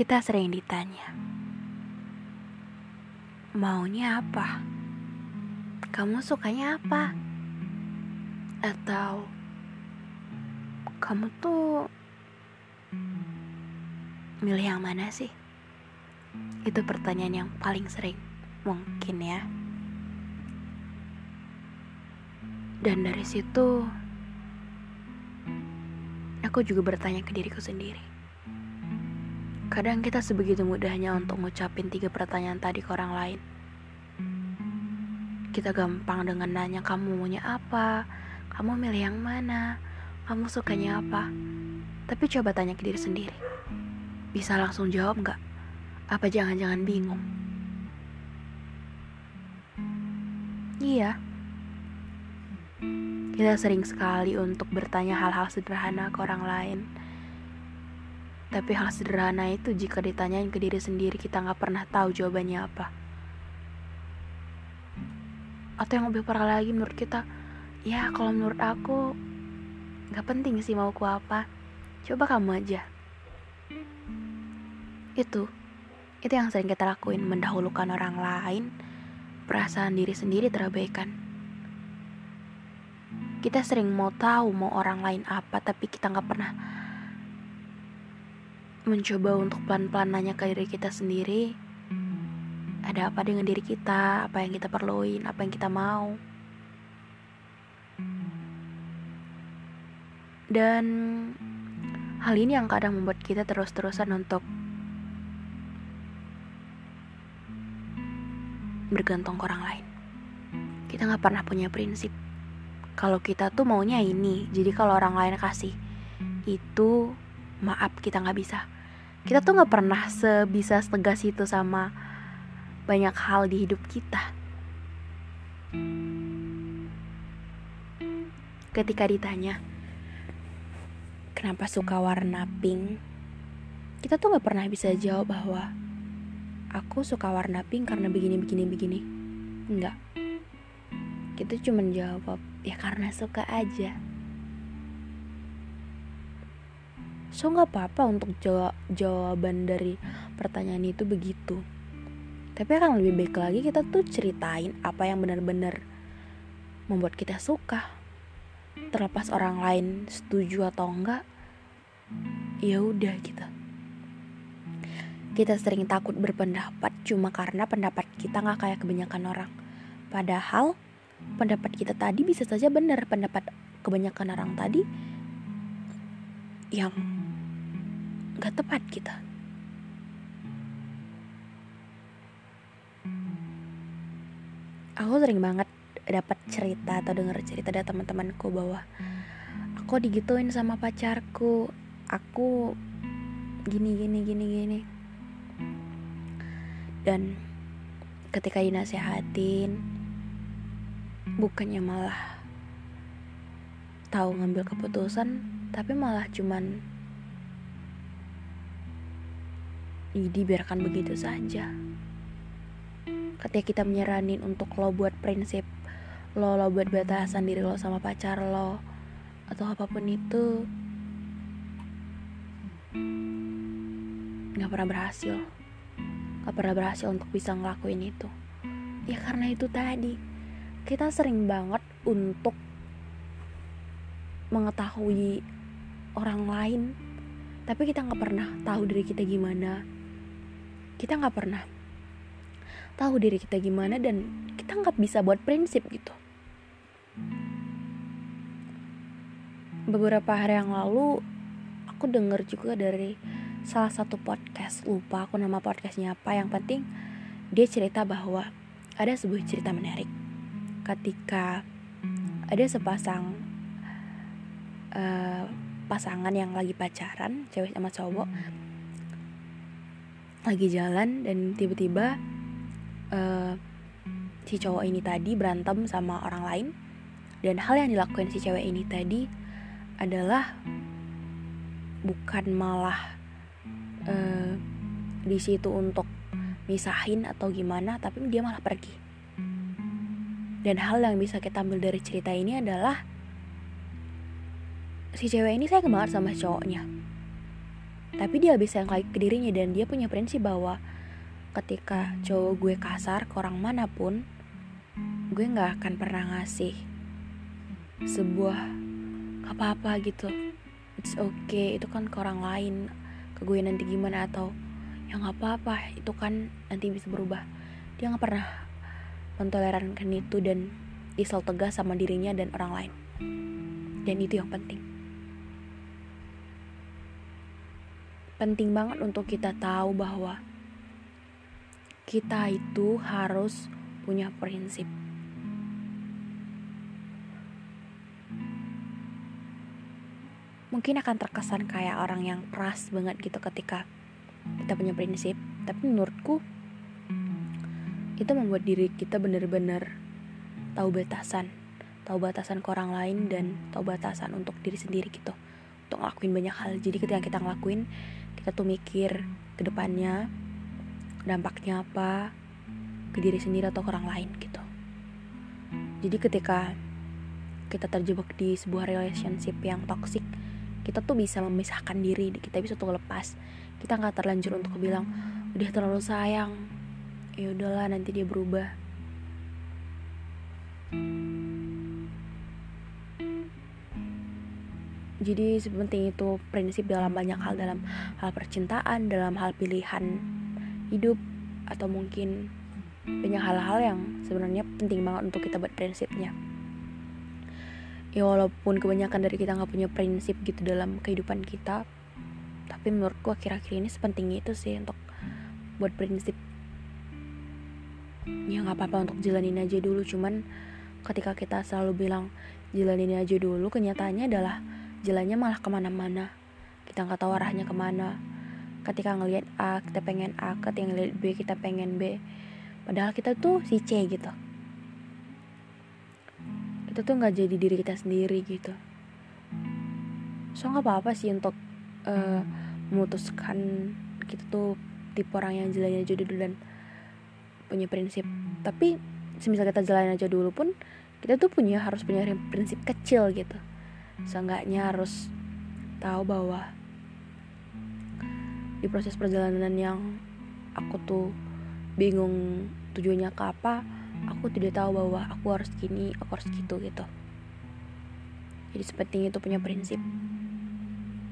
Kita sering ditanya, maunya apa? Kamu sukanya apa? Atau kamu tuh milih yang mana sih? Itu pertanyaan yang paling sering mungkin ya. Dan dari situ aku juga bertanya ke diriku sendiri. Kadang kita sebegitu mudahnya untuk ngucapin tiga pertanyaan tadi ke orang lain. Kita gampang dengan nanya kamu maunya apa, kamu milih yang mana, kamu sukanya apa. Tapi coba tanya ke diri sendiri. Bisa langsung jawab nggak? Apa jangan-jangan bingung? Iya. Kita sering sekali untuk bertanya hal-hal sederhana ke orang lain tapi hal sederhana itu jika ditanyain ke diri sendiri kita nggak pernah tahu jawabannya apa. Atau yang lebih parah lagi menurut kita, ya kalau menurut aku nggak penting sih mau ku apa. Coba kamu aja. Itu, itu yang sering kita lakuin mendahulukan orang lain, perasaan diri sendiri terabaikan. Kita sering mau tahu mau orang lain apa, tapi kita nggak pernah mencoba untuk pelan-pelan nanya ke diri kita sendiri. Ada apa dengan diri kita? Apa yang kita perluin? Apa yang kita mau? Dan hal ini yang kadang membuat kita terus-terusan untuk bergantung ke orang lain. Kita nggak pernah punya prinsip. Kalau kita tuh maunya ini jadi kalau orang lain kasih itu maaf kita nggak bisa kita tuh nggak pernah sebisa setegas itu sama banyak hal di hidup kita. Ketika ditanya kenapa suka warna pink? Kita tuh nggak pernah bisa jawab bahwa aku suka warna pink karena begini begini begini. Enggak kita cuma jawab ya karena suka aja so nggak apa-apa untuk jawab jawaban dari pertanyaan itu begitu. Tapi akan lebih baik lagi kita tuh ceritain apa yang benar-benar membuat kita suka. Terlepas orang lain setuju atau enggak ya udah kita kita sering takut berpendapat cuma karena pendapat kita nggak kayak kebanyakan orang. Padahal pendapat kita tadi bisa saja benar pendapat kebanyakan orang tadi yang gak tepat kita. Aku sering banget dapat cerita atau dengar cerita dari teman-temanku bahwa aku digituin sama pacarku, aku gini gini gini gini. Dan ketika dinasehatin bukannya malah tahu ngambil keputusan tapi malah cuman dibiarkan begitu saja. Ketika kita menyeranin untuk lo buat prinsip, lo lo buat batasan diri lo sama pacar lo, atau apa pun itu, nggak pernah berhasil. Nggak pernah berhasil untuk bisa ngelakuin itu. Ya karena itu tadi kita sering banget untuk mengetahui orang lain tapi kita nggak pernah tahu diri kita gimana kita nggak pernah tahu diri kita gimana dan kita nggak bisa buat prinsip gitu. Beberapa hari yang lalu aku dengar juga dari salah satu podcast lupa aku nama podcastnya apa yang penting dia cerita bahwa ada sebuah cerita menarik. Ketika ada sepasang uh, pasangan yang lagi pacaran cewek sama cowok lagi jalan dan tiba-tiba uh, si cowok ini tadi berantem sama orang lain. Dan hal yang dilakukan si cewek ini tadi adalah bukan malah uh, di situ untuk misahin atau gimana tapi dia malah pergi. Dan hal yang bisa kita ambil dari cerita ini adalah si cewek ini saya banget sama cowoknya tapi dia bisa yang ke dirinya dan dia punya prinsip bahwa ketika cowok gue kasar ke orang mana pun gue nggak akan pernah ngasih sebuah apa-apa gitu. It's okay itu kan ke orang lain ke gue nanti gimana atau yang apa-apa itu kan nanti bisa berubah. Dia nggak pernah mentolerankan itu dan isal tegas sama dirinya dan orang lain. Dan itu yang penting penting banget untuk kita tahu bahwa kita itu harus punya prinsip. Mungkin akan terkesan kayak orang yang keras banget gitu ketika kita punya prinsip tapi menurutku itu membuat diri kita benar-benar tahu batasan tahu batasan ke orang lain dan tahu batasan untuk diri sendiri gitu untuk ngelakuin banyak hal. Jadi ketika kita ngelakuin kita tuh mikir ke depannya dampaknya apa ke diri sendiri atau ke orang lain gitu. Jadi ketika kita terjebak di sebuah relationship yang toxic kita tuh bisa memisahkan diri kita bisa tuh lepas. Kita nggak terlanjur untuk bilang udah terlalu sayang. Ya udahlah nanti dia berubah jadi sepenting itu prinsip dalam banyak hal dalam hal percintaan dalam hal pilihan hidup atau mungkin banyak hal-hal yang sebenarnya penting banget untuk kita buat prinsipnya. Ya walaupun kebanyakan dari kita nggak punya prinsip gitu dalam kehidupan kita tapi menurutku akhir-akhir ini sepenting itu sih untuk buat prinsip. Ya nggak apa-apa untuk jalanin aja dulu cuman ketika kita selalu bilang jalanin aja dulu kenyataannya adalah jalannya malah ke mana-mana. Kita nggak tahu arahnya ke mana. Ketika ngelihat A kita pengen A. Ketika ngelihat B kita pengen B. Padahal kita tuh si C gitu. Kita tuh nggak jadi diri kita sendiri gitu. So nggak apa-apa sih untuk uh, memutuskan kita tuh tipe orang yang jalannya aja dulu dan punya prinsip. Tapi semisal kita jalan aja dulu pun kita tuh punya harus punya prinsip kecil gitu seenggaknya harus tahu bahwa di proses perjalanan yang aku tuh bingung tujuannya ke apa aku tidak tahu bahwa aku harus gini aku harus gitu gitu. Jadi sepenting itu punya prinsip.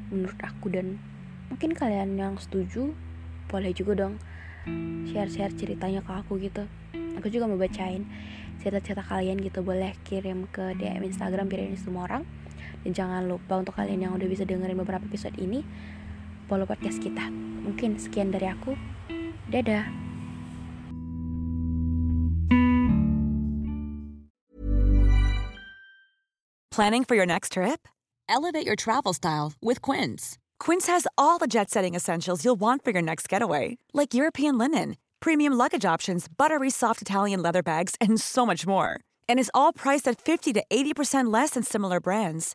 Menurut aku dan mungkin kalian yang setuju boleh juga dong share-share ceritanya ke aku gitu. Aku juga mau bacain cerita-cerita kalian gitu boleh kirim ke DM Instagram biar ini semua orang dan jangan lupa untuk kalian yang udah bisa dengerin beberapa episode ini follow podcast kita mungkin sekian dari aku dadah Planning for your next trip? Elevate your travel style with Quince. Quince has all the jet setting essentials you'll want for your next getaway, like European linen, premium luggage options, buttery soft Italian leather bags, and so much more. And is all priced at 50 to 80% less than similar brands.